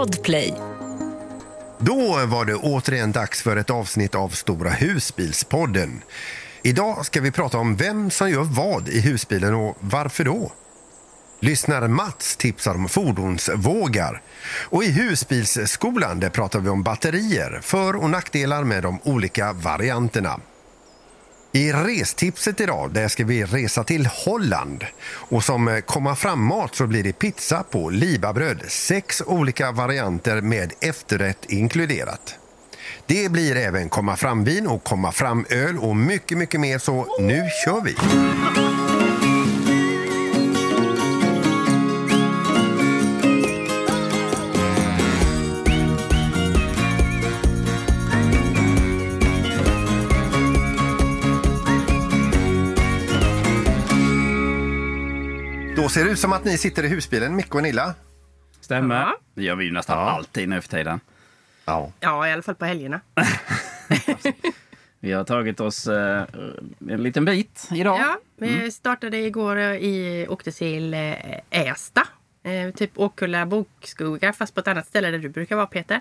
Podplay. Då var det återigen dags för ett avsnitt av Stora husbilspodden. Idag ska vi prata om vem som gör vad i husbilen och varför då. Lyssnare Mats tipsar om fordonsvågar. Och i husbilsskolan där pratar vi om batterier, för och nackdelar med de olika varianterna. I restipset idag där ska vi resa till Holland. Och som eh, komma fram-mat så blir det pizza på libabröd. Sex olika varianter med efterrätt inkluderat. Det blir även komma fram-vin och komma fram-öl och mycket, mycket mer så nu kör vi! Då ser det ut som att ni sitter i husbilen, Micke och Nilla. Stämmer. Ja. Det gör vi ju nästan Ja. alltid nu för tiden. Ja. Ja, i alla fall på helgerna. Vi har tagit oss eh, en liten bit idag. Ja, vi startade igår eh, i, åkte till eh, Ästa. Eh, typ Åkulla bokskogar fast på ett annat ställe där du brukar vara Peter.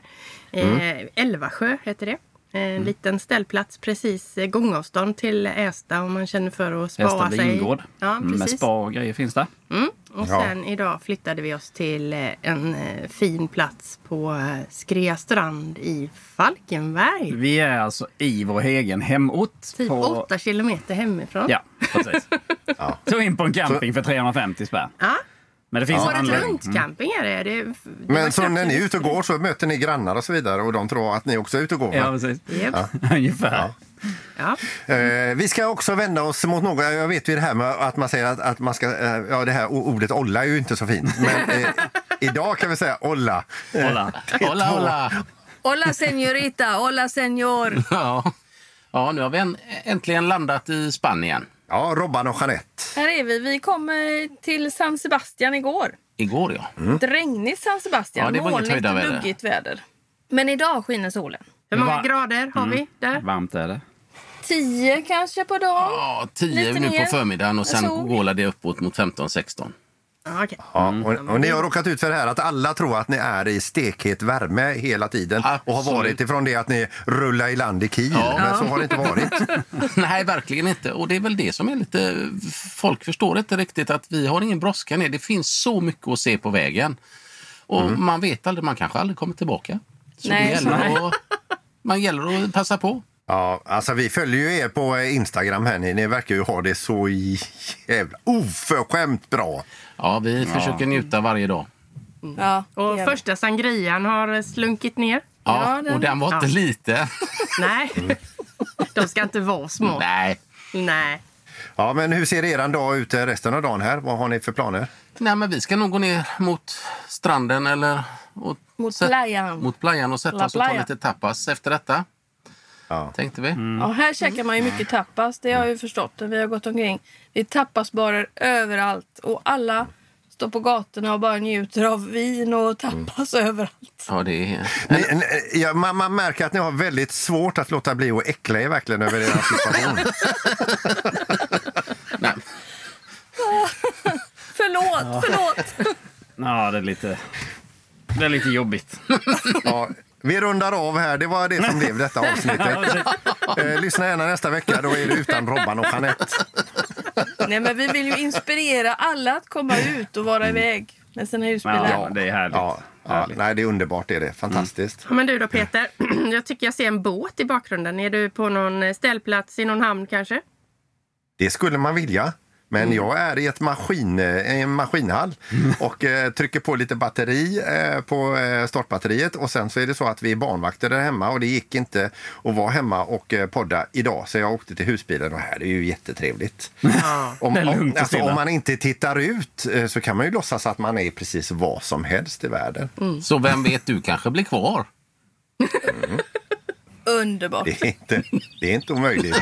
Eh, Älvasjö heter det. Eh, En liten ställplats precis eh, gångavstånd till Ästa om man känner för att spara Hästa sig. vingård. Ja, Mm, Med precis. spa och grejer finns det. Mm. Och Ja. sen idag flyttade vi oss till eh, en fin plats på Skrea strand i Falkenberg. Vi är alltså i vår egen hemort. Typ på... åtta kilometer hemifrån. Ja, precis. Ja. Tog in på en camping för 350 spänn. Ja. Men det finns en Året anledning. runt camping är det. det, det Men så när ni är ute och går så möter ni grannar och så vidare och de tror att ni också är ute och går. Ja, precis. Japp. Ungefär. Ja. Eh, vi ska också vända oss mot något. Jag vet ju det här med att man säger att, att man ska... Eh, ja, det här ordet olla är ju inte så fint. Men eh, idag kan vi säga olla. Hola. Hola, hola! Hola señorita, hola señor. Ja. ja, nu har vi en, äntligen landat i Spanien. Ja, Robban och Jeanette. Här är vi. Vi kom eh, till San Sebastian igår. Igår, ja. Ett regnigt San Sebastian. Ja, det var inget Molnigt och höjdarväder. duggigt väder. Men idag skiner solen. Hur många Va- grader har vi där? Varmt är det. 10 kanske på dagen. Ja, 10 Lite nu ner. på förmiddagen och sen gålar det uppåt mot 15-16. Ja, okej. Ja, och, och ni har råkat ut för det här att alla tror att ni är i stekhet värme hela tiden och har varit ifrån det att ni rullar i land i Kiel. Ja. Men så har det inte varit. Nej, verkligen inte. Och det är väl det som är lite... Folk förstår inte riktigt att vi har ingen brådska ner. Det finns så mycket att se på vägen. Och man vet aldrig, man kanske aldrig kommer tillbaka. Så Nej, det så gäller att, man gäller att passa på. Ja, alltså vi följer ju er på Instagram här. Ni, ni verkar ju ha det så jävla oförskämt bra. Ja, vi försöker njuta varje dag. Ja, Och det gör vi. första sangrian har slunkit ner. Ja, Ja, den- och den var inte Ja. liten. Nej, de ska inte vara små. Nej. Nej. Ja, men hur ser er dag ut resten av dagen här? Vad har ni för planer? Nej, men vi ska nog gå ner mot stranden eller och Mot playan. mot playan och sätta La oss och ta playa. lite tapas efter detta. Ja. Tänkte vi. Ja, här käkar man ju mycket tapas. Det har jag ju förstått. Vi har gått omkring. Det är tapasbarer överallt. Och alla står på gatorna och bara njuter av vin och tapas överallt. Ja, det är... Ni, ni, ja, man, man märker att ni har väldigt svårt att låta bli att äckla er verkligen över er situation. Nej. Förlåt, förlåt. Ja, det är lite, det är lite jobbigt. Ja, vi rundar av här. Det var det som blev detta avsnittet. Eh, lyssna gärna nästa vecka. Då är det utan Robban och Jeanette. Nej, men vi vill ju inspirera alla att komma ut och vara iväg med sina husbilar. Ja, det är härligt. Ja, ja, nej, det är underbart. Det är det. Fantastiskt. Ja, Men du då Peter, jag tycker jag ser en båt i bakgrunden. Är du på någon ställplats i någon hamn kanske? Det skulle man vilja. Men jag är i ett maskin, eh, en maskinhall och eh, trycker på lite batteri eh, på eh, startbatteriet. Och sen så är det så att vi är barnvakter där hemma och det gick inte att vara hemma och eh, podda idag. Så jag åkte till husbilen och här är ju jättetrevligt. Om, Det är lugnt om, och alltså, om man inte tittar ut eh, så kan man ju låtsas att man är precis vad som helst i världen. Så vem vet, du kanske blir kvar. Underbart. Det är inte, det är inte omöjligt.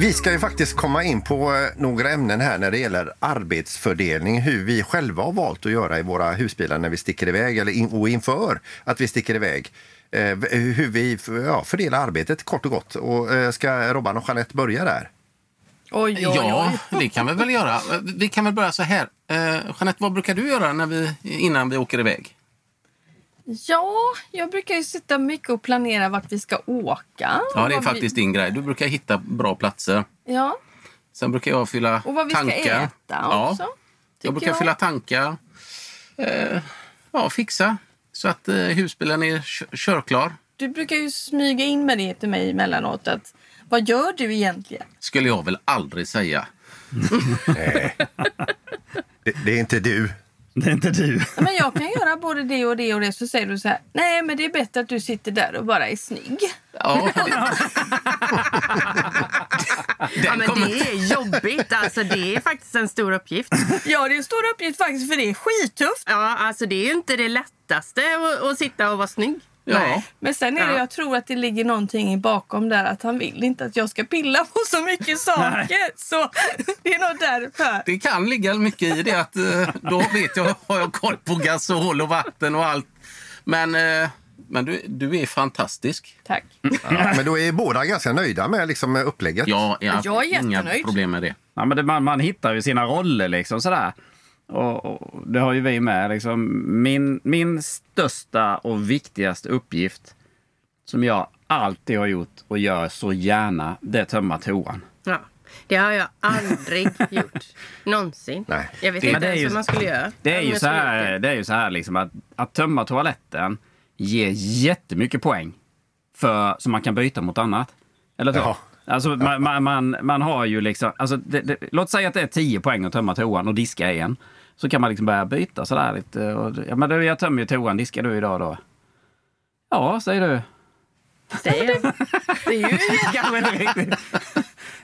Vi ska ju faktiskt komma in på eh, några ämnen här när det gäller arbetsfördelning. Hur vi själva har valt att göra i våra husbilar när vi sticker iväg eller in, och inför att vi sticker iväg. Eh, hur vi ja, fördelar arbetet kort och gott. Och, eh, ska Robban och Jeanette börja där? Oj, oj, Ja, oj. det kan vi väl göra. Vi kan väl börja så här. Eh, Jeanette, vad brukar du göra när vi, innan vi åker iväg? Ja, jag brukar ju sitta mycket och planera vart vi ska åka. Ja, det är faktiskt din grej. Du brukar hitta bra platser. Vi, ja, Sen brukar jag fylla och vad vi tankar. ska äta ja, också. jag brukar fylla tankar. Eh, ja, fixa så att eh, husbilen är kö- körklar. Du brukar ju smyga in med det till mig emellanåt. Att, vad gör du egentligen? Skulle jag väl aldrig säga. Nej. Det, det är inte du. Det är inte du. Men jag kan göra både det och det och det. Så säger du så här. Nej, men det är bättre att du sitter där och bara är snygg. Ja, det, Ja, men det är jobbigt. Alltså, det är faktiskt en stor uppgift. Ja, det är en stor uppgift faktiskt för det är skittufft. Ja, alltså, det är ju inte det lättaste att, att sitta och vara snygg. Ja. Men sen är det, Ja. jag tror att det ligger någonting bakom där att han vill inte att jag ska pilla på så mycket saker. så det är nog därför. Det kan ligga mycket i det att eh, då vet jag, har jag koll på gasol och vatten och allt. Men, eh, men du, du är fantastisk. Tack. Men då är båda ganska nöjda med liksom, med upplägget. Jag, jag, Jag är inga jättenöjd. problem med det. Ja, men det, man, man hittar ju sina roller liksom sådär. Och, och det har ju vi med. Liksom. Min, min största och viktigaste uppgift som jag alltid har gjort och gör så gärna, det är att tömma toan. Ja. Det har jag aldrig gjort. Någonsin. Nej. Jag vet Det- inte ens hur man skulle göra. Det är ju så här, det. det är ju så här liksom att, att tömma toaletten ger jättemycket poäng för, som man kan byta mot annat. Eller? Ja. Alltså, man, man, man, man har ju liksom... Alltså, det, det, låt säga att det är 10 poäng att tömma toan och diska en. Så kan man liksom börja byta sådär lite. Och, ja, men du, jag tömmer ju toan, diskar du idag då? Ja, säger du. Säger jag. Det är ju Kanske inte riktigt.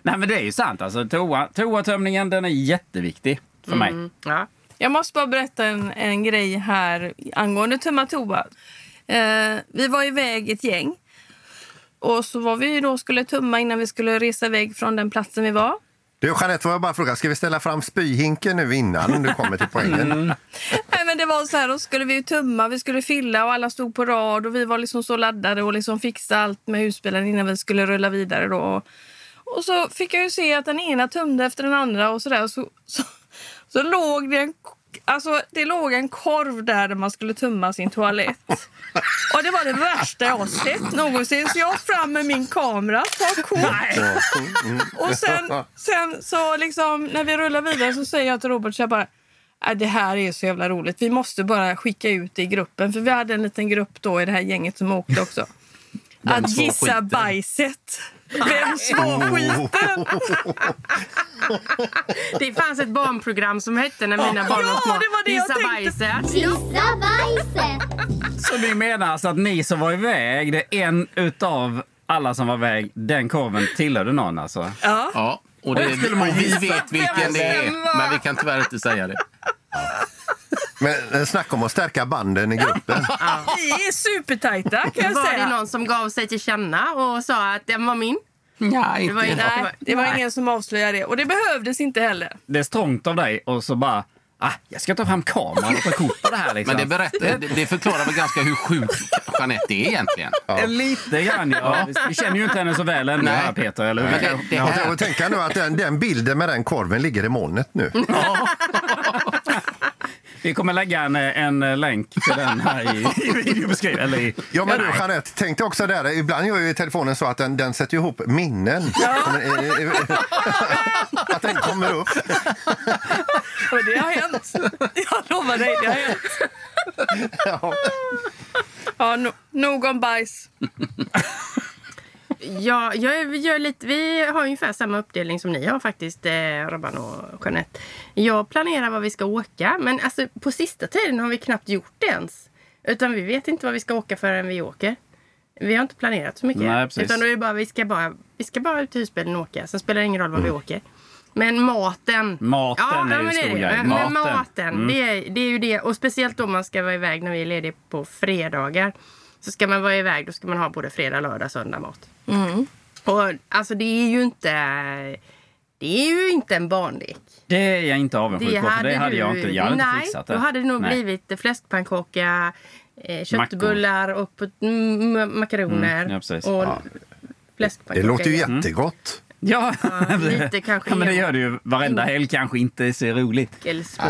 Nej men det är ju sant. Alltså, toa, toatömningen den är jätteviktig för mig. Mm, ja. Jag måste bara berätta en, en grej här angående tömma toa. Eh, vi var iväg ett gäng. Och så var vi då skulle tumma innan vi skulle resa iväg från den platsen vi var. Du, Jeanette, får jag bara fråga, ska vi ställa fram spyhinken nu innan du kommer till poängen? Mm. Nej, men det var så här, då skulle vi tumma, vi skulle fylla och alla stod på rad och vi var liksom så laddade och liksom fixade allt med husbilen innan vi skulle rulla vidare då. Och så fick jag ju se att den ena tömde efter den andra och sådär. Så, så, så låg det en, alltså, det låg en korv där där man skulle tumma sin toalett. Och det var det värsta jag har sett någonsin. Så jag fram med min kamera, tar kort. Och sen, sen så liksom, när vi rullar vidare så säger jag till Robert så jag bara "Äh, det här är så jävla roligt. Vi måste bara skicka ut det i gruppen. För vi hade en liten grupp då i det här gänget som åkte också. Att gissa skiten? bajset. Vem svor skiten? Det fanns ett barnprogram som hette när mina barn Ja, var små. det var det jag Gissa tänkte. bajset. Gissa bajset! Så ni menar alltså att ni som var iväg, det är en utav alla som var iväg, den korven tillhörde någon alltså? Ja. Ja, och, det, och vi vet vilken det är, men vi kan tyvärr inte säga det. Men eh, snacka om att stärka banden i gruppen. Vi är supertajta kan jag Var det någon som gav sig till känna och sa att den var min? Nej, Det var Nej, det var ingen som avslöjade det. Och det behövdes inte heller. Det är strångt av dig och så bara, ah, jag ska ta fram kameran och ta kort på det här liksom. Men det, berättar, det, det förklarar väl ganska hur sjuk Jeanette är egentligen. Ja. Lite grann ja. Vi känner ju inte henne så väl ännu Nej. här Peter, eller hur? Men det, det här, och tänka nu att den, den bilden med den korven ligger i molnet nu. Vi kommer lägga en, en länk till den här i, i videobeskrivningen. I, Ja, men du Jeanette, tänk dig också där, ibland gör ju telefonen så att den, den sätter ihop minnen. Att den kommer upp. Och det har hänt. Jag lovar dig, det har hänt. Ja. Ja, no, nog om bajs. Ja, jag gör lite, vi har ungefär samma uppdelning som ni har faktiskt, eh, Robban och Jeanette. Jag planerar var vi ska åka, men alltså, på sista tiden har vi knappt gjort det ens. Utan vi vet inte vad vi ska åka förrän vi åker. Vi har inte planerat så mycket. Nej, precis. utan då är det bara, vi ska bara, vi ska bara ut till husbilen och åka. Sen spelar det ingen roll var vi åker. Men maten. Maten är ju men stor det grej. Men, men Maten. maten, Mm. det, är, det är ju det. Och speciellt om man ska vara iväg när vi är lediga på fredagar. Så ska man vara iväg, då ska man ha både fredag, lördag, söndag mat. Och alltså det är ju inte... Det är ju inte en barnlek. det är jag inte avundsjuk på, för det hade jag inte, jag hade nej, inte fixat det. då hade det nog Nej. blivit fläskpannkaka, eh, köttbullar och på, mm, makaroner. Mm, ja, precis. och Ja. Det låter ju igen. jättegott. Ja, lite kanske ja, men det gör det ju varenda helg kanske inte så roligt.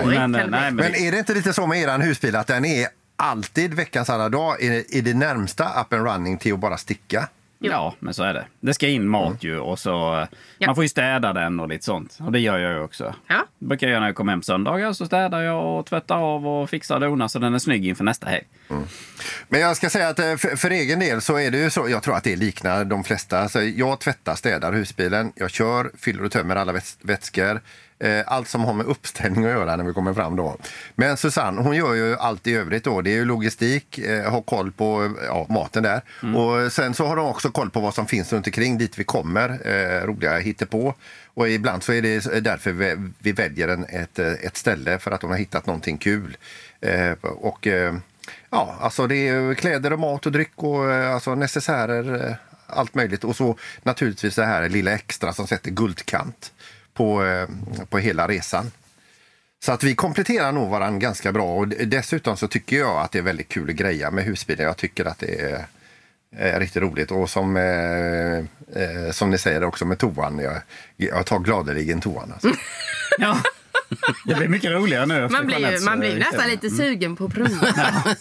Men, nej, men, Men är det inte lite så med eran husbil att den är alltid veckans alla dag i, i det närmsta up and running till att bara sticka? Ja, men så är det. Det ska in mat ju och så... eh, Ja. Man får ju städa den och lite sånt. Och det gör jag ju också. Ja. Det brukar jag göra när jag kommer hem på söndagar. Så städar jag och tvättar av och fixar och donar så den är snygg inför nästa helg. Men jag ska säga att eh, för, för egen del så är det ju så, jag tror att det liknar de flesta. Alltså, jag tvättar, städar husbilen, jag kör, fyller och tömmer alla väts- vätskor. Eh, allt som har med uppställning att göra när vi kommer fram då. Men Susanne, hon gör ju allt i övrigt då. Det är ju logistik, eh, ha koll på eh, ja, maten där. Och sen så har de också koll på vad som finns runt omkring dit vi kommer, eh, roliga hittepå. Och ibland så är det därför vi, vi väljer en, ett, ett ställe för att de har hittat någonting kul. Eh, och eh, Ja, alltså det är kläder och mat och dryck och alltså necessärer, allt möjligt. Och så naturligtvis det här lilla extra som sätter guldkant på, eh, på hela resan. Så att vi kompletterar nog varandra ganska bra och dessutom så tycker jag att det är väldigt kul att greja med husbilen. Jag tycker att det är, är riktigt roligt och som, eh, eh, som ni säger också med toan. Jag, jag tar gladeligen toan. Alltså. Ja. Det blir mycket roligare nu. Man blir, man blir eh, nästan lite sugen på att prova.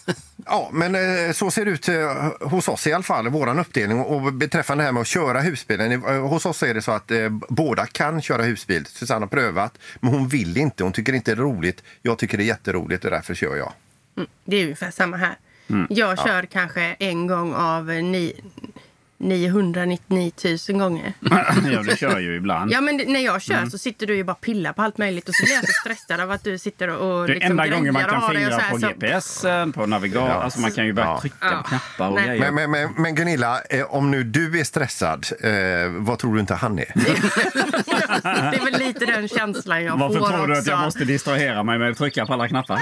Ja, men eh, så ser det ut eh, hos oss i alla fall, vår uppdelning. Och beträffande det här med att köra husbilen, hos oss är det så att båda kan köra husbil. Susanne har prövat, men hon vill inte. Hon tycker inte det är roligt. Jag tycker det är jätteroligt och därför kör jag. Det är ungefär samma här. Mm. Jag kör kanske en gång av ni, 999 000 gånger. ja, du kör ju ibland. Ja, men när jag Mm. kör så sitter du ju bara pillar på allt möjligt och så blir jag så stressad av att du sitter och Det är liksom enda gången man kan här, på så- GPSen, på navigator. Alltså man kan ju börja Ja. trycka på knappar och grejer. Men, men, men, men Gunilla, eh, om nu du är stressad, eh, vad tror du inte han är? Det är väl lite den känslan jag Varför får tror du också. att jag måste distrahera mig med att trycka på alla knappar?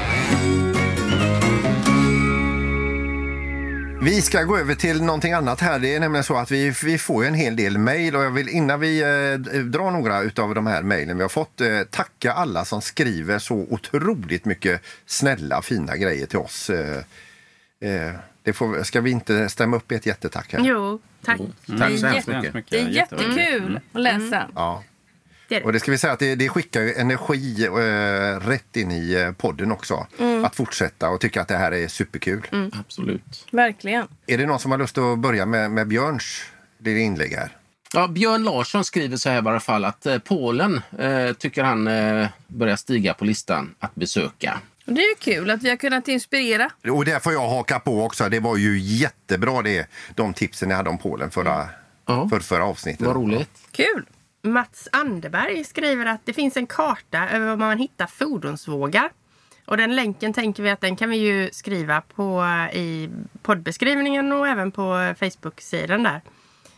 Vi ska gå över till någonting annat här. Det är nämligen så att vi, vi får ju en hel del mejl och jag vill innan vi eh, drar några av de här mejlen vi har fått eh, tacka alla som skriver så otroligt mycket snälla fina grejer till oss. Eh, eh, det får, ska vi inte stämma upp i ett jättetack här? Jo, tack. Tack så hemskt mycket. Det är jättekul att läsa. Ja. Det det. Och det ska vi säga att det, det skickar ju energi eh, rätt in i eh, podden också. Att fortsätta och tycka att det här är superkul. Absolut. Verkligen. Är det någon som har lust att börja med, med Björns lilla inlägg här? Ja, Björn Larsson skriver så här i alla fall att eh, Polen eh, tycker han eh, börjar stiga på listan att besöka. Och det är kul att vi har kunnat inspirera. Och där får jag haka på också. Det var ju jättebra det, de tipsen ni hade om Polen förra, Ja. för förra avsnittet. Vad roligt. Kul! Mats Anderberg skriver att det finns en karta över var man hittar fordonsvågar. Och den länken tänker vi att den kan vi ju skriva på i poddbeskrivningen och även på Facebook-sidan där.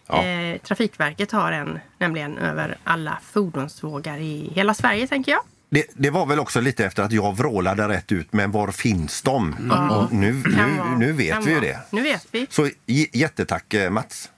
Ja. Eh, Trafikverket har en nämligen över alla fordonsvågar i hela Sverige tänker jag. Det, det var väl också lite efter att jag vrålade rätt ut, men var finns de? Nu, Kan nu, vara- nu vet vi ju det. Nu vet vi. Så jättetack eh, Mats.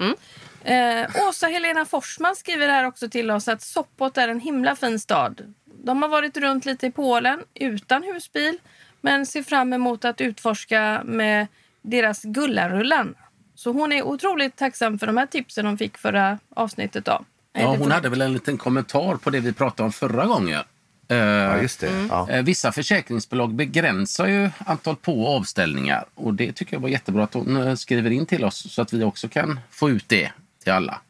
Eh, Åsa Helena Forsman skriver här också till oss att Sopot är en himla fin stad. De har varit runt lite i Polen utan husbil men ser fram emot att utforska med deras Gullarullan. Så hon är otroligt tacksam för de här tipsen hon fick förra avsnittet. Då. Ja, hon hade väl en liten kommentar på det vi pratade om förra gången. Eh, Ja, just det. Mm. Ja. Eh, Vissa försäkringsbolag begränsar ju antal på och avställningar och det tycker jag var jättebra att hon eh, skriver in till oss så att vi också kan få ut det till alla.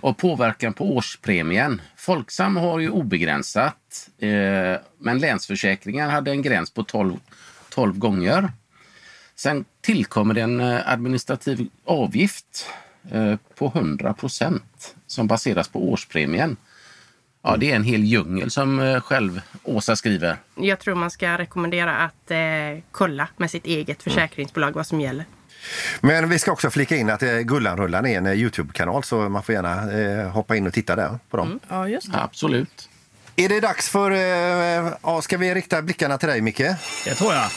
Och påverkan på årspremien. Folksam har ju obegränsat eh, men Länsförsäkringar hade en gräns på 12, 12 gånger. Sen tillkommer det en eh, administrativ avgift eh, på 100 procent som baseras på årspremien. Ja, det är en hel djungel som eh, själv Åsa skriver. Jag tror man ska rekommendera att eh, kolla med sitt eget försäkringsbolag vad som gäller. Men vi ska också flika in att eh, Gullanrullan är en eh, Youtube-kanal så man får gärna eh, hoppa in och titta där på dem. Ja, just det. Absolut. Är det dags för... Eh, ja, ska vi rikta blickarna till dig, Micke? Det tror jag.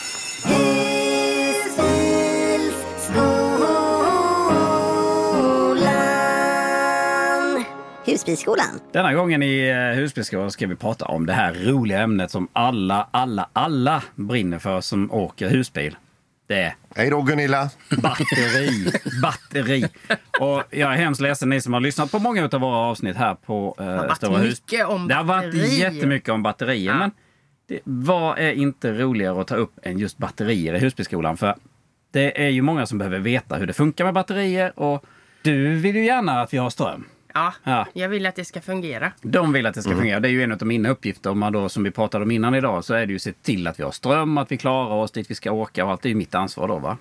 Husbilsskolan. Denna gången i Husbilsskolan ska vi prata om det här roliga ämnet som alla, alla, alla brinner för som åker husbil. Det är Hej då, Gunilla. batteri. batteri. Och jag är hemskt ledsen ni som har lyssnat på många av våra avsnitt här på eh, varit Stora hus. om Det har varit batteri. jättemycket om batterier. Men det, vad är inte roligare att ta upp än just batterier i Husbilsskolan? För det är ju många som behöver veta hur det funkar med batterier. Och du vill ju gärna att vi har ström. Ja, Ja. jag vill att det ska fungera. De vill att det ska fungera. Det är ju en av mina uppgifter. Om man då, som vi pratade om innan idag, så är det ju att se till att vi har ström, att vi klarar oss dit vi ska åka och allt är ju mitt ansvar då. Va?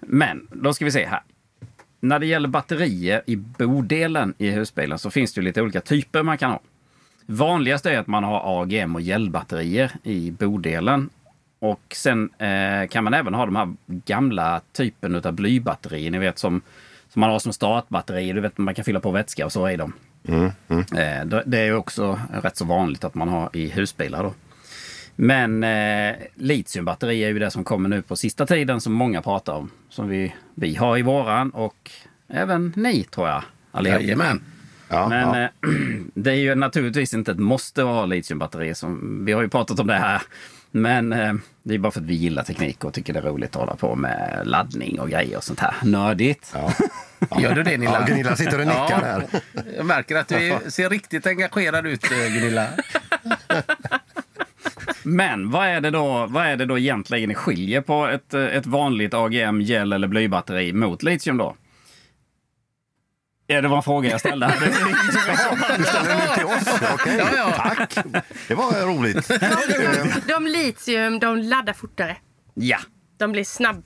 Men då ska vi se här. När det gäller batterier i bodelen i husbilen så finns det ju lite olika typer man kan ha. Vanligast är att man har AGM och gelbatterier i bodelen. Och sen eh, kan man även ha de här gamla typen av blybatterier, ni vet som, som man har som startbatterier. Du vet man kan fylla på vätska och så i dem. Eh, det- Det är ju också rätt så vanligt att man har i husbilar. Då. Men eh, litiumbatteri är ju det som kommer nu på sista tiden som många pratar om. Som vi, vi har i våran och även ni tror jag. allihop. Jajamän. Ja, Men ja. eh, det är ju naturligtvis inte ett måste att ha litiumbatteri. Som, vi har ju pratat om det här. Men eh, det är bara för att vi gillar teknik och tycker det är roligt att hålla på med laddning och grejer och sånt här. Nördigt. Gör du det Nilla? Ja, Gunilla sitter och nickar här. Jag märker att du ser riktigt engagerad ut eh, Gunilla. Men vad är det då, vad är det då egentligen skiljer på ett, eh, ett vanligt AGM, gel eller blybatteri mot litium då? Ja, det var en fråga jag ställde. här. Du ställer den nu till oss? Okej, tack. Det var roligt. De litium, de laddar fortare. ja, De blir snabb.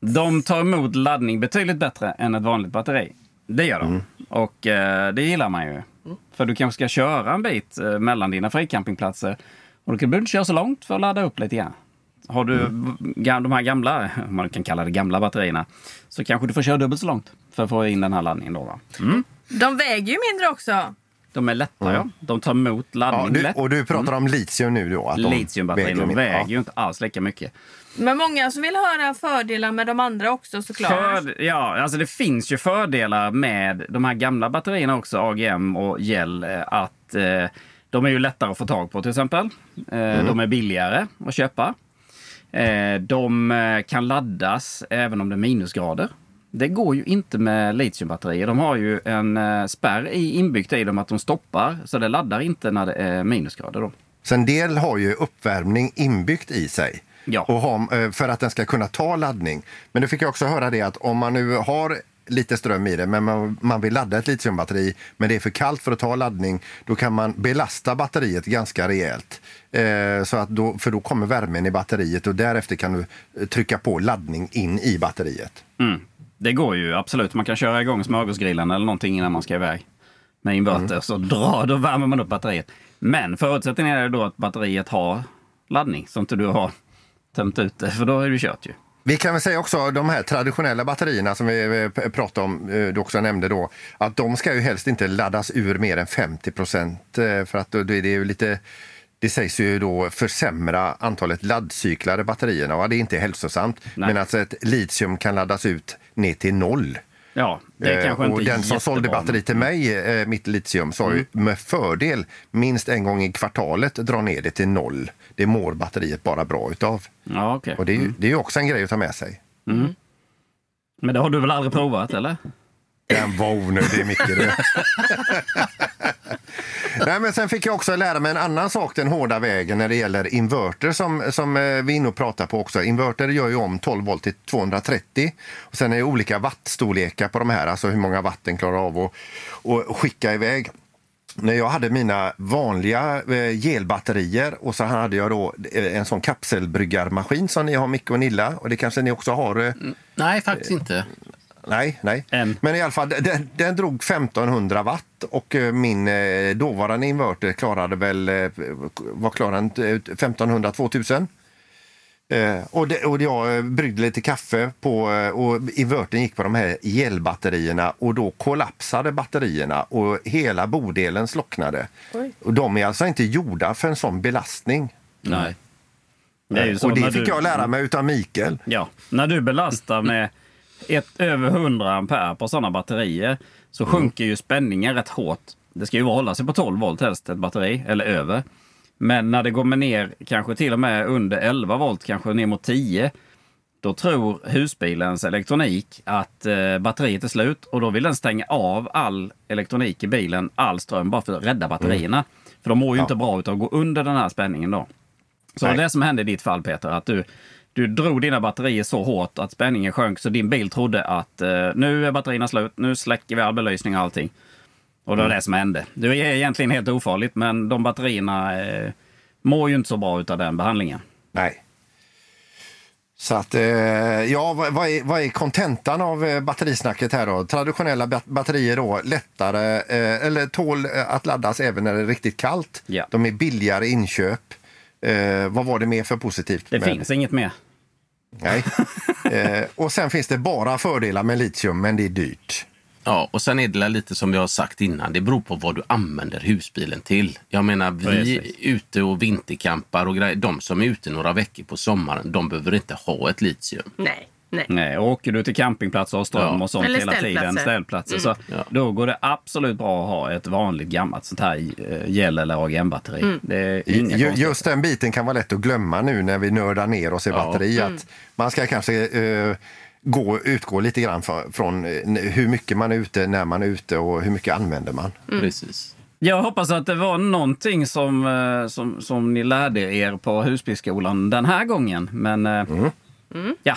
de tar emot laddning betydligt bättre än ett vanligt batteri. Det gör de. Och eh, det gillar man ju. För du kanske ska köra en bit eh, mellan dina fricampingplatser. Och då kan du inte köra så långt för att ladda upp lite grann. Har du de här gamla, om man kan kalla det gamla batterierna, så kanske du får köra dubbelt så långt för att få in den här laddningen. Då, va? De väger ju mindre också. De är lätta, ja. De tar emot laddning Ja, du, lätt. och du pratar om litium nu då? Att de Litiumbatterierna väger Ja. ju inte alls lika mycket. Men många som vill höra fördelar med de andra också såklart. För, ja, alltså det finns ju fördelar med de här gamla batterierna också, AGM och gel, eh, att eh, de är ju lättare att få tag på till exempel. Eh, De är billigare att köpa. Eh, de eh, kan laddas även om det är minusgrader. Det går ju inte med litiumbatterier. De har ju en eh, spärr inbyggt i dem att de stoppar, så det laddar inte när det är minusgrader. Då. Så en del har ju uppvärmning inbyggt i sig. Ja. Och har, eh, för att den ska kunna ta laddning. Men du fick jag också höra det att om man nu har lite ström i det men man, man vill ladda ett litiumbatteri men det är för kallt för att ta laddning då kan man belasta batteriet ganska rejält. Eh, så att då, för då kommer värmen i batteriet och därefter kan du eh, trycka på laddning in i batteriet. Mm. Det går ju absolut. Man kan köra igång smörgåsgrillen eller någonting innan man ska iväg med inverter. Så dra, då värmer man upp batteriet. Men förutsättningen är då att batteriet har laddning så inte du har tömt ut det, för då är du kört ju. Vi kan väl säga också de här traditionella batterierna som vi eh, pratade om, eh, du också nämnde då, att de ska ju helst inte laddas ur mer än 50 procent för att det är ju lite det sägs ju då försämra antalet laddcyklar i batterierna och det är inte hälsosamt. Nej. Men alltså ett litium kan laddas ut ner till noll. Ja, det Eh, kanske och inte den som sålde batteri till mig, eh, mitt litium, sa ju med fördel minst en gång i kvartalet dra ner det till noll. Det mår batteriet bara bra utav. Ja, okej. Och det är ju det är också en grej att ta med sig. Men det har du väl aldrig provat, eller? Den var onödig, Micke. Nej, men sen fick jag också lära mig en annan sak den hårda vägen när det gäller inverter som, som eh, vi är inne och pratar på också. Inverter gör ju om 12 volt till 230 och sen är det olika wattstorlekar på de här, alltså hur många watt den klarar av att att skicka iväg. När jag hade mina vanliga eh, gelbatterier och så hade jag då eh, en sån kapselbryggarmaskin som ni har Micke och Nilla och det kanske ni också har. Eh, Nej, faktiskt inte. Nej, nej. En. Men i alla fall, den, den drog 1500 watt och eh, min eh, dåvarande inverter klarade väl, eh, vad klarade den? Eh, 1500, 2000. Eh, och, det, och jag bryggde lite kaffe på, och invertern gick på de här gelbatterierna och då kollapsade batterierna och hela bodelen slocknade. Oj. Och de är alltså inte gjorda för en sån belastning. Nej. Det är ju så och det fick du- jag lära mig utav Mikael. Ja, när du belastar med ett, över 100 ampere på sådana batterier så sjunker ju spänningen rätt hårt. Det ska ju hålla sig på 12 volt helst, ett batteri, eller över. Men när det går ner kanske till och med under 11 volt, kanske ner mot 10, då tror husbilens elektronik att eh, batteriet är slut och då vill den stänga av all elektronik i bilen, all ström, bara för att rädda batterierna. För de mår ju Ja. inte bra av att gå under den här spänningen då. Så Nej. det som hände i ditt fall Peter, att du, du drog dina batterier så hårt att spänningen sjönk så din bil trodde att eh, nu är batterierna slut, nu släcker vi all belysning och allting. Och det var det som hände. Det är egentligen helt ofarligt men de batterierna eh, mår ju inte så bra av den behandlingen. Nej. Så att, eh, ja, vad, vad är, vad är kontentan av eh, batterisnacket här då? Traditionella bat- batterier då, lättare, eh, eller tål eh, att laddas även när det är riktigt kallt. Ja. De är billigare inköp. Eh, vad var det mer för positivt? Det finns inget mer. Nej. eh, och sen finns det bara fördelar med litium, men det är dyrt. Ja, och sen är det lite som jag har sagt innan. Det beror på vad du använder husbilen till. Jag menar, vi Precis. är ute och vintercampar och grejer. De som är ute några veckor på sommaren, de behöver inte ha ett litium. Nej, nej. Nej, och åker du till campingplatser och ström Ja. och sånt Eller hela tiden, ställplatser. ställplatser, så Ja. då går det absolut bra att ha ett vanligt gammalt sånt här eh, gel eller AGM-batteri. Det är inga Ju- konstigheter. Just den biten kan vara lätt att glömma nu när vi nördar ner oss i batteri. Att man ska kanske eh, gå, utgå lite grann för, från eh, hur mycket man är ute, när man är ute och hur mycket använder man. Precis. Jag hoppas att det var någonting som, som, som ni lärde er på husbilsskolan den här gången. Men ja, Ja,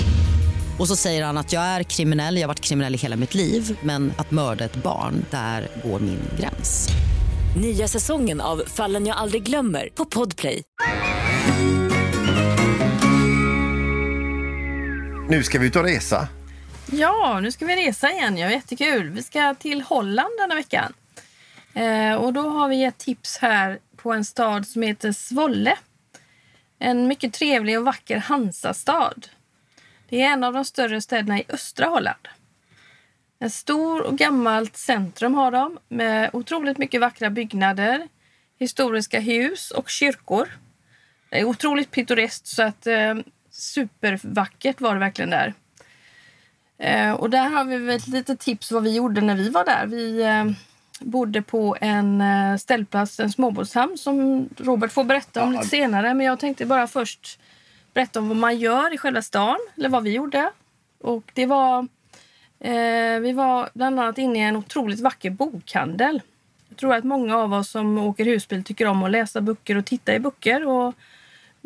Och så säger han att jag är kriminell, jag har varit kriminell i hela mitt liv men att mörda ett barn, där går min gräns. Nya säsongen av Fallen jag aldrig glömmer på Podplay. Nu ska vi ut och resa. Ja, nu ska vi resa igen. Ja, jättekul. Vi ska till Holland denna veckan. Eh, och då har vi ett tips här på en stad som heter Svolle. En mycket trevlig och vacker Hansastad. Det är en av de större städerna i östra Holland. En stor och gammalt centrum har de med otroligt mycket vackra byggnader, historiska hus och kyrkor. Det är otroligt pittoreskt så att eh, supervackert var det verkligen där. Eh, och där har vi ett litet tips vad vi gjorde när vi var där. Vi eh, bodde på en eh, ställplats, en småbåtshamn som Robert får berätta om lite senare. Men jag tänkte bara först berätta om vad man gör i själva stan, eller vad vi gjorde. Och det var, eh, vi var bland annat inne i en otroligt vacker bokhandel. Jag tror att många av oss som åker husbil tycker om att läsa böcker och titta i böcker. Och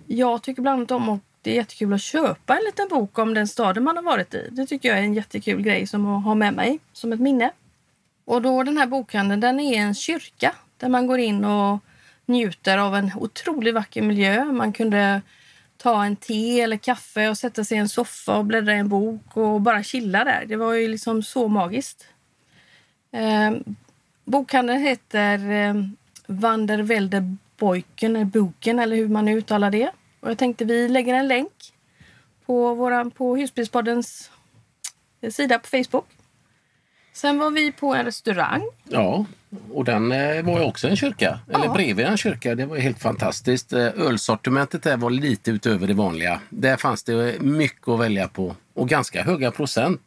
jag tycker bland annat om att det är jättekul att köpa en liten bok om den staden man har varit i. Det tycker jag är en jättekul grej som att ha med mig som ett minne. Och då den här bokhandeln, den är en kyrka där man går in och njuter av en otroligt vacker miljö. Man kunde ta en te eller kaffe och sätta sig i en soffa och bläddra i en bok och bara chilla där. Det var ju liksom så magiskt. Eh, bokhandeln heter eh, Vandervelde Boyken, eller Boken eller hur man nu uttalar det. Och jag tänkte vi lägger en länk på, våran, på Husbilspoddens eh, sida på Facebook. Sen var vi på en restaurang. Ja, och den eh, var ju också en kyrka. Eller bredvid en kyrka. Det var helt fantastiskt. Eh, Ölsortimentet där var lite utöver det vanliga. Där fanns det mycket att välja på. Och ganska höga procent.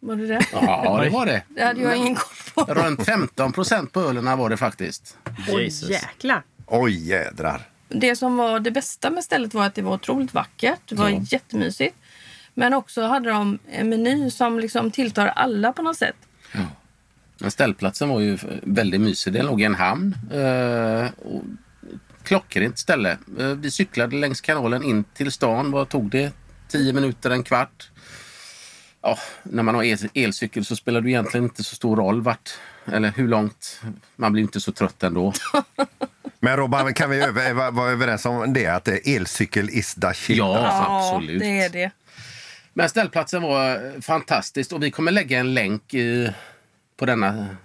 Var det det? Ja, det var det. Det hade jag ingen koll på. Runt 15 procent på ölerna var det faktiskt. Oj, jäklar. Oj, jädrar. Det som var det bästa med stället var att det var otroligt vackert. Det var Ja. jättemysigt. Men också hade de en meny som liksom tilltar alla på något sätt. Men ställplatsen var ju väldigt mysig. Den låg i en hamn. Eh, och klockrent ställe. Eh, vi cyklade längs kanalen in till stan. Vad tog det? Tio minuter, en kvart. Ja, när man har el- elcykel så spelar det egentligen inte så stor roll vart eller hur långt. Man blir inte så trött ändå. Men Robban, kan vi över, vara överens om det att elcykel is the shit? Ja, absolut. det är det. Men ställplatsen var eh, fantastisk och vi kommer lägga en länk i, på denna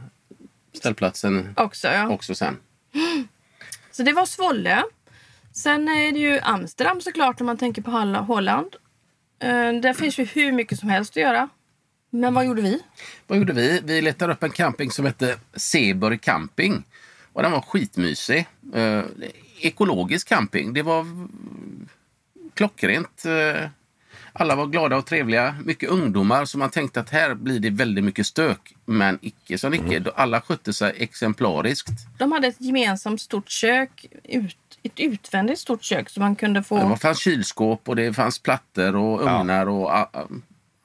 ställplatsen Också, ja. också sen. Så det var Svolle. Sen är det ju Amsterdam såklart om man tänker på Holland. Eh, där finns ju hur mycket som helst att göra. Men vad gjorde vi? Vad gjorde vi? Vi letade upp en camping som hette Seberg camping. Och den var skitmysig. Eh, ekologisk camping. Det var klockrent. Alla var glada och trevliga. Mycket ungdomar, så man tänkte att här blir det väldigt mycket stök. Men icke som icke. Alla skötte sig exemplariskt. De hade ett gemensamt stort kök. Ut, ett utvändigt stort kök så man kunde få... Det fanns kylskåp och det fanns plattor och ugnar. Och, ah, ah,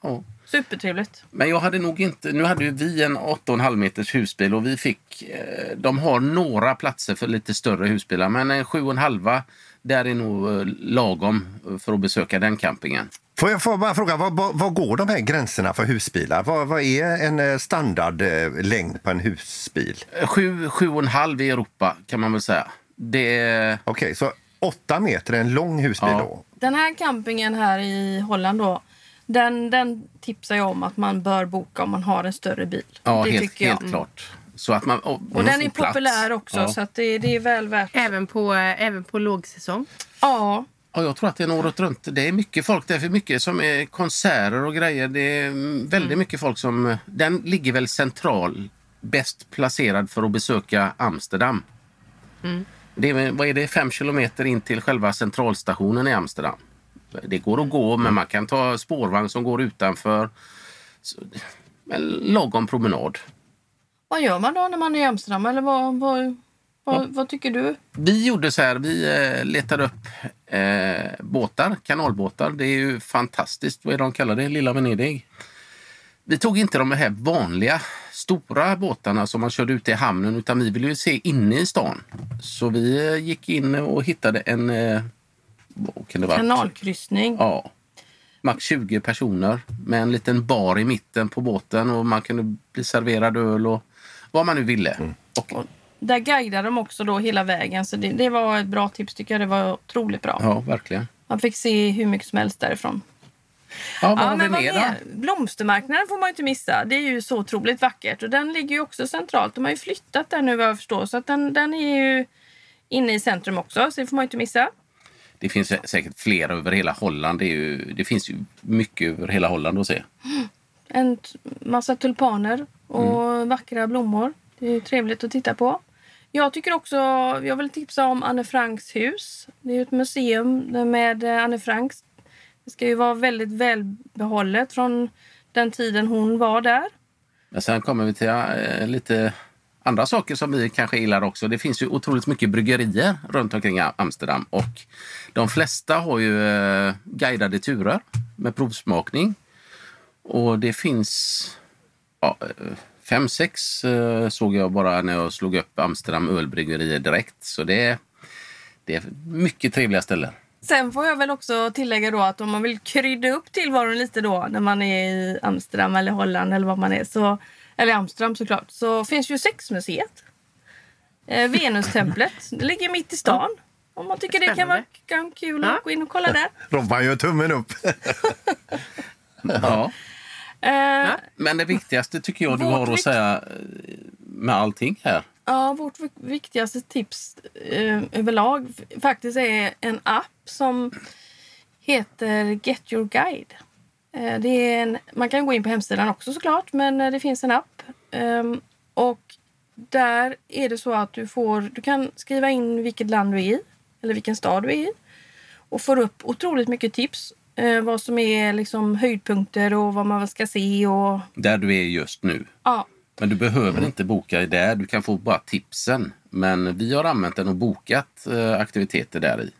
ja. Supertrevligt. Men jag hade nog inte... Nu hade ju vi en 8,5 meters husbil och vi fick... Eh, de har några platser för lite större husbilar men en 7,5 där är nog eh, lagom för att besöka den campingen. Får jag får bara fråga, vad, vad, vad går de här gränserna för husbilar? Vad, vad är en eh, standardlängd på en husbil? Eh, Sju, sju och en halv i Europa kan man väl säga. Det är... Okej, så åtta meter är en lång husbil Ja. då? Den här campingen här i Holland då. Den, den tipsar jag om att man bör boka om man har en större bil. Ja, det helt, tycker jag. helt klart. Så att man, och, Och den är populär också så att det, det är väl värt. Även på, eh, även på lågsäsong. Ja. Ja, jag tror att det är året runt. Det är mycket folk. Det är för mycket som är konserter och grejer. Det är mm, väldigt mycket folk som... Den ligger väl central, bäst placerad för att besöka Amsterdam. Det är, vad är det, fem kilometer in till själva centralstationen i Amsterdam. Det går att gå, men man kan ta spårvagn som går utanför. Så, en lagom promenad. Vad gör man då när man är i Amsterdam? Eller vad, vad, vad, vad tycker du? Vi gjorde så här, vi eh, letade upp eh, båtar, kanalbåtar. Det är ju fantastiskt. Vad är det de kallar det? Lilla Venedig. Vi tog inte de här vanliga stora båtarna som man körde ut i hamnen utan vi ville ju se inne i stan. Så vi eh, gick in och hittade en... Eh? Kanalkryssning. Ja. Max 20 personer med en liten bar i mitten på båten och man kunde bli serverad öl och vad man nu ville. Och, Där guidar de också då hela vägen. Så det, det var ett bra tips tycker jag. Det var otroligt bra. ja, verkligen. Man fick se hur mycket som helst därifrån. Ja, vad har vi mer då? mer? Blomstermarknaden får man ju inte missa. Det är ju så otroligt vackert. Och den ligger ju också centralt. De har ju flyttat där nu vad jag förstår. Så att den, den är ju inne i centrum också. Så det får man inte missa. Det finns sä- säkert flera över hela Holland. Det, är ju, det finns ju mycket över hela Holland att se. En massa tulpaner och Mm. vackra blommor. Det är trevligt att titta på. Jag tycker också, jag vill tipsa om Anne Franks hus. Det är ett museum med eh, Anne Franks. Det ska ju vara väldigt välbehållet från den tiden hon var där. Men sen kommer vi till eh, lite andra saker som vi kanske gillar också. Det finns ju otroligt mycket bryggerier runt omkring Am- Amsterdam och de flesta har ju eh, guidade turer med provsmakning. Och det finns ja, fem, sex eh, såg jag bara när jag slog upp Amsterdam ölbryggerier direkt. Så det är, det är mycket trevliga ställen. Sen får jag väl också tillägga då att om man vill krydda upp tillvaron lite då när man är i Amsterdam eller Holland eller vad man är, så, eller Amsterdam såklart, så finns ju sexmuseet. Eh, Venustemplet. Det ligger mitt i stan. Om man tycker det kan vara kan kul att gå in och kolla där. Robban gör tummen upp. Ja. Eh, Men det viktigaste tycker jag du har att säga eh, med allting här. Ja, vårt vik- viktigaste tips eh, överlag faktiskt är en app som heter Get Your Guide. Eh, det är en, man kan gå in på hemsidan också såklart, men eh, det finns en app. Ehm, och där är det så att du får, du kan skriva in vilket land du är i eller vilken stad du är i och får upp otroligt mycket tips. Eh, vad som är liksom höjdpunkter och vad man ska se och Där du är just nu. ja, Men du behöver inte boka där. Du kan få bara tipsen. Men vi har använt den och bokat eh, aktiviteter där i.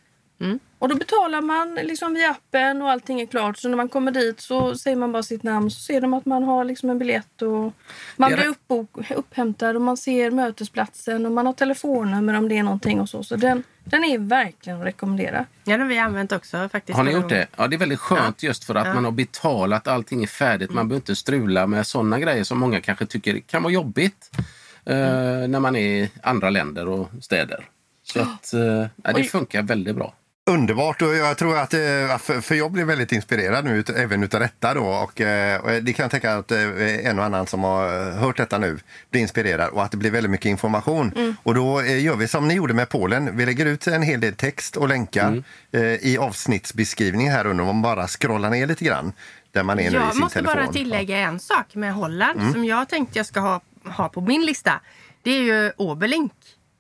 Och då betalar man liksom via appen och allting är klart. Så när man kommer dit så säger man bara sitt namn så ser de att man har liksom en biljett och man blir uppbok, upphämtad och man ser mötesplatsen och man har telefonnummer om det är någonting och så. Så den, den är verkligen att rekommendera. Ja, den har vi använt också faktiskt. Har ni gjort det? Ja, det är väldigt skönt just för att Ja. man har betalat, allting är färdigt. Man behöver inte strula med sådana grejer som många kanske tycker kan vara jobbigt eh, när man är i andra länder och städer. Så att, eh, ja, det Oj. funkar väldigt bra. Underbart och jag tror att, eh, för, jag blev väldigt inspirerad nu även utav detta då och, eh, och det kan jag tänka att eh, en och annan som har hört detta nu blir inspirerad och att det blir väldigt mycket information. Och då gör vi som ni gjorde med Polen. Vi lägger ut en hel del text och länkar eh, i avsnittsbeskrivningen här under. Om man bara scrollar ner lite grann där man är nu i Jag sin måste telefon. bara tillägga en sak med Holland Mm. som jag tänkte jag ska ha, ha på min lista. Det är ju Obelink.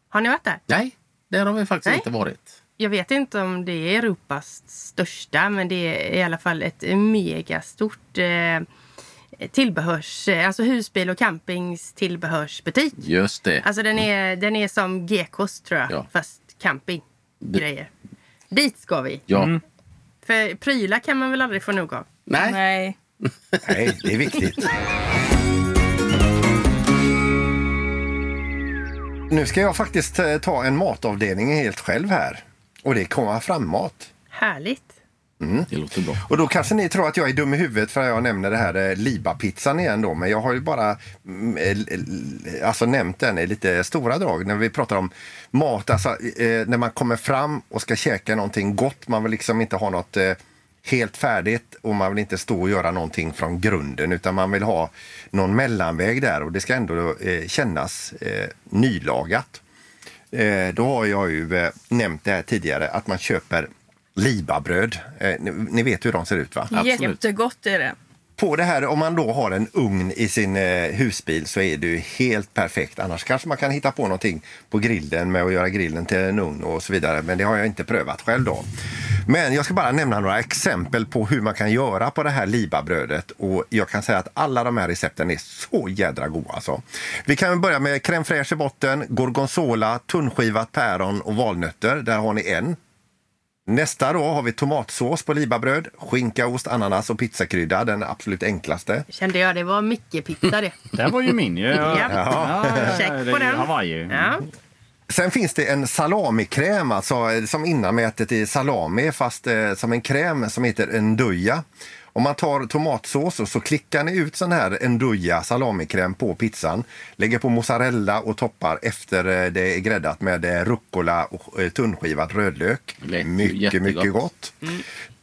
Har ni varit där? Nej, där har vi faktiskt Nej. inte varit. Jag vet inte om det är Europas största men det är i alla fall ett megastort eh, tillbehörs, eh, alltså husbil och campings tillbehörsbutik. Just det. Alltså den är, den är som Gekos tror jag, Ja. fast campinggrejer. Dit ska vi. Ja. Mm. För prylar kan man väl aldrig få nog av? Nej. Nej. Nej, det är viktigt. Nu ska jag faktiskt eh, ta en matavdelning helt själv här. Och det är komma fram-mat. Härligt. Det låter bra. Och då kanske ni tror att jag är dum i huvudet för att jag nämner det här eh, Liba-pizzan igen då. Men jag har ju bara mm, eh, alltså nämnt den i lite stora drag. När vi pratar om mat, alltså eh, när man kommer fram och ska käka någonting gott. Man vill liksom inte ha något eh, helt färdigt och man vill inte stå och göra någonting från grunden utan man vill ha någon mellanväg där och det ska ändå kännas nylagat. Eh, då har jag ju eh, nämnt det här tidigare att man köper Libabröd. Eh, ni, ni vet hur de ser ut va? Jättegott är det. På det här, om man då har en ugn i sin eh, husbil så är det ju helt perfekt. Annars kanske man kan hitta på någonting på grillen med att göra grillen till en ugn och så vidare. Men det har jag inte prövat själv då. Men jag ska bara nämna några exempel på hur man kan göra på det här Libabrödet. Och jag kan säga att alla de här recepten är så jädra goda alltså. Vi kan börja med crème fraîche i botten, gorgonzola, tunnskivat päron och valnötter. Där har ni en. Nästa då har vi tomatsås på libabröd, skinka, ost, ananas och pizzakrydda. Den absolut enklaste. Kände jag, det var mycket pizza det. Det var ju min ju. Ja. Ja. Check det på den. Hawaii. Ja. Sen finns det en salamikräm, alltså som innanmätet i salami, fast eh, som en kräm som heter enduja. Om man tar tomatsås och så klickar ni ut sån här enduja salamikräm på pizzan. Lägger på mozzarella och toppar efter eh, det är gräddat med eh, rucola och eh, tunnskivad rödlök. Mycket, jättegott. mycket gott.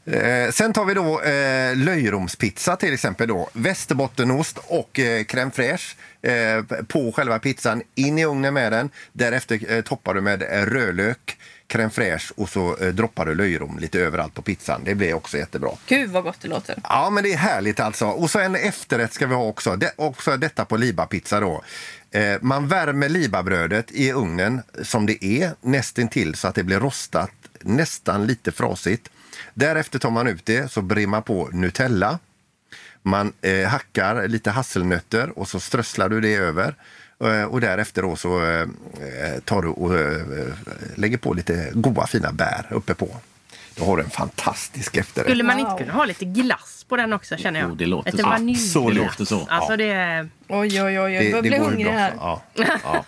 Eh, sen tar vi då eh, löjromspizza till exempel. Då. Västerbottenost och eh, crème fraîche eh, på själva pizzan. In i ugnen med den. Därefter toppar du med rödlök, crème fraîche och så eh, droppar du löjrom lite överallt på pizzan. Det blir också jättebra. Gud vad gott det låter. Ja, men det är härligt alltså. Och så en efterrätt ska vi ha också. Det, också detta på libapizza då. Eh, man värmer libabrödet i ugnen som det är nästintill så att det blir rostat nästan lite frasigt. Därefter tar man ut det, så brer man på Nutella. Man eh, hackar lite hasselnötter och så strösslar du det över. Eh, och därefter då så eh, tar du och eh, lägger på lite goda fina bär uppe på. Då har du en fantastisk efterrätt. Skulle man inte kunna ha lite glass på den också känner jag? Jo, det låter lite så. Absolut. Det låter så. Alltså det. Oj, oj, oj. Jag börjar bli hungrig bra här. Ja, ja.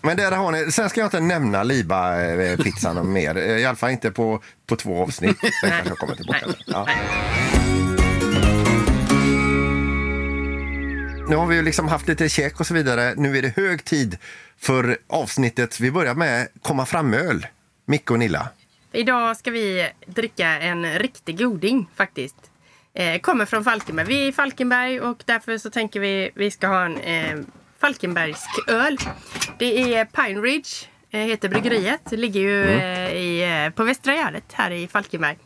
Men där har ni. Sen ska jag inte nämna Liba-pizzan mer. I alla fall inte på, på två avsnitt. Sen kanske jag kommer tillbaka. Nej. Ja. Nu har vi ju liksom haft lite käk och så vidare. Nu är det hög tid för avsnittet. Vi börjar med komma fram-öl. Micke och Nilla. Idag ska vi dricka en riktig goding faktiskt. Eh, kommer från Falkenberg. Vi är i Falkenberg och därför så tänker vi vi ska ha en eh, Falkenbergsk öl. Det är Pine Ridge, eh, heter bryggeriet. Det ligger ju eh, i, eh, på Västra Gärdet här i Falkenberg.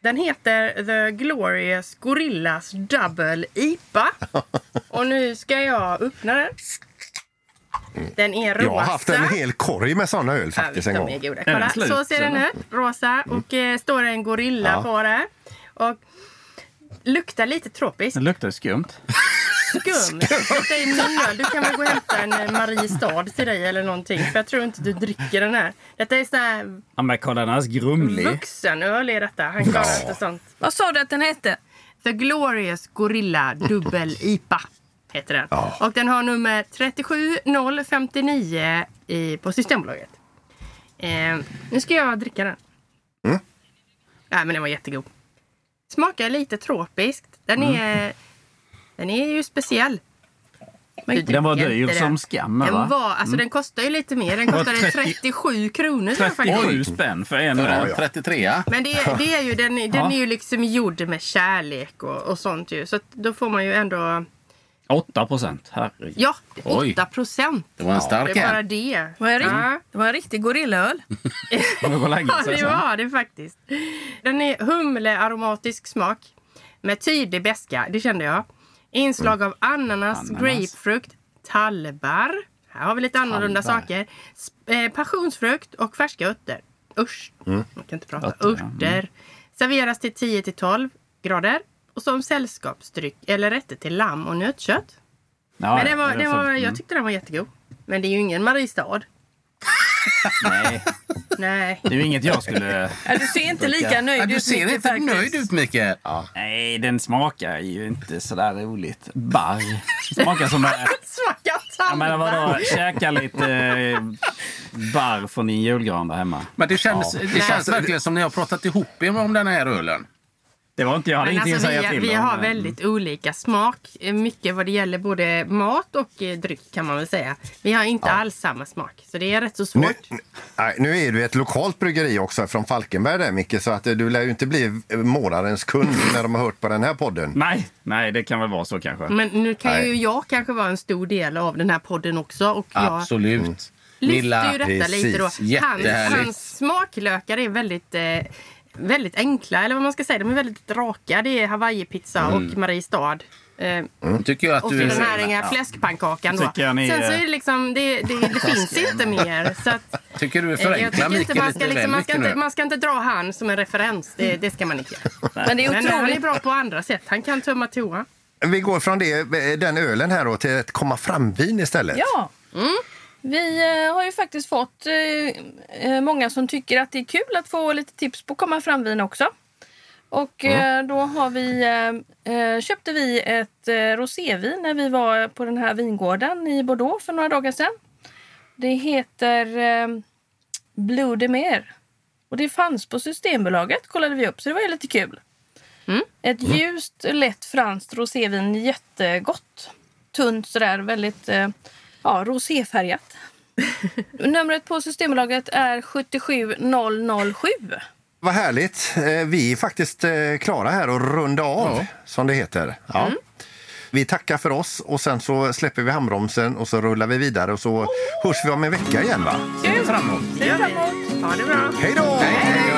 Den heter The Glorious Gorillas Double IPA. Och nu ska jag öppna den. Den är rosa. Jag har haft en hel korg med såna öl faktiskt ja, en gång. goda. Den Kolla, så ser den ut. Rosa och eh, står en gorilla Ja. på det. Och luktar lite tropiskt. Det luktar skumt. Skum. Detta är min öl. Du kan väl gå och hämta en eh, Mariestad till dig eller någonting. För jag tror inte du dricker den här. Detta är sån här Ja, men kolla den är så grumlig. vuxenöl är detta. Han klarar inte sånt. Vad sa du att den hette? The Glorious Gorilla Dubbel IPA heter den. Och den har nummer 37059 i, på Systembolaget. Eh, nu ska jag dricka den. Mm. Nej, men den var jättegod. Smakar lite tropiskt. Den är, den är ju speciell. Den var dyr som den. skam, va? Den, var, alltså, Mm. den kostar ju lite mer. Den kostade 30 37 kronor. tror jag faktiskt. 37 spänn för en en öl. 33 Men det, det är ju, den, den Ja. är ju liksom gjord med kärlek och, och sånt ju. Så att då får man ju ändå... 8 procent. Herregud. Ja, Oj. 8 procent. Det var en stark Det är bara det. Det var en, rikt- Ja. det var en riktig gorillaöl. Ja, det var det faktiskt. Den är humlearomatisk smak med tydlig beska, det kände jag. Inslag av ananas, Ananas. grapefrukt, tallbar. Här har vi lite annorlunda Tallbar. saker. Eh, passionsfrukt och färska örter. Usch, Mm. man kan inte prata. Örter. Örter. Serveras till 10 till 12 grader. Och som sällskapsdryck eller rätter till lamm och nötkött. Ja, Men det var, det var, mm. jag tyckte den var jättegod. Men det är ju ingen Mariestad. Nej, Nej. det är ju inget jag skulle... Ja, du ser inte lika Ja, nöjd du ut. ser Micke, inte faktiskt. nöjd ut Mikael. Nej, den smakar ju inte sådär roligt. Barr. Smakar som... att- Smakar Ja, men vadå? Käka lite eh, barr från din julgran där hemma. Men det känns, det känns verkligen som ni har pratat ihop er om den här ölen. Det var inte jag. hade Men ingenting alltså, att säga vi, till vi om, har men- väldigt olika smak. eh, Mycket vad det gäller både mat och eh, dryck kan man väl säga. Vi har inte alls samma smak. Så det är rätt så svårt. Nu, nu är du ett lokalt bryggeri också från Falkenberg där Micke, så att eh, du lär ju inte bli månadens kund när de har hört på den här podden. Nej, nej, det kan väl vara så kanske. Men nu kan Nej. ju jag kanske vara en stor del av den här podden också. Och jag Absolut. lyfter Milla, ju detta precis. lite då. Hans, hans smaklökar är väldigt, eh, väldigt enkla, eller vad man ska säga. De är väldigt raka. Det är hawaiipizza och Mariestad. Eh, Nu tycker jag att och du... den här inga fläskpannkakan då. Tycker jag ni Sen så är- är det liksom, det, det, det finns inte mer. Så att, tycker du jag förenklar tycker inte Mikael man lite ska, liksom, man, inte, nu. man ska inte dra han som en referens. Det, det ska man inte göra. Men det är Men han är otroligt. bra på andra sätt. Han kan tömma toa. Vi går från det, eh, den ölen här då till ett komma fram-vin istället. Ja. Vi eh, har ju faktiskt fått eh, eh, många som tycker att det är kul att få lite tips på komma fram-vin också. Och eh, då har vi, köpte vi ett rosévin när vi var på den här vingården i Bordeaux för några dagar sedan. Det heter Blue de Mer. Och det fanns på Systembolaget kollade vi upp så det var ju lite kul. Ett ljust, lätt franskt rosévin, jättegott. Tunt sådär, väldigt ja, roséfärgat. Numret på Systembolaget är 77007. Vad härligt. Eh, Vi är faktiskt eh, klara här och runda av, som det heter. Ja. Vi tackar för oss och sen så släpper vi handbromsen och så rullar vi vidare och så hörs vi om en vecka igen va? Ser framåt. Gör vi. Ha det bra. Hej då! Hej då!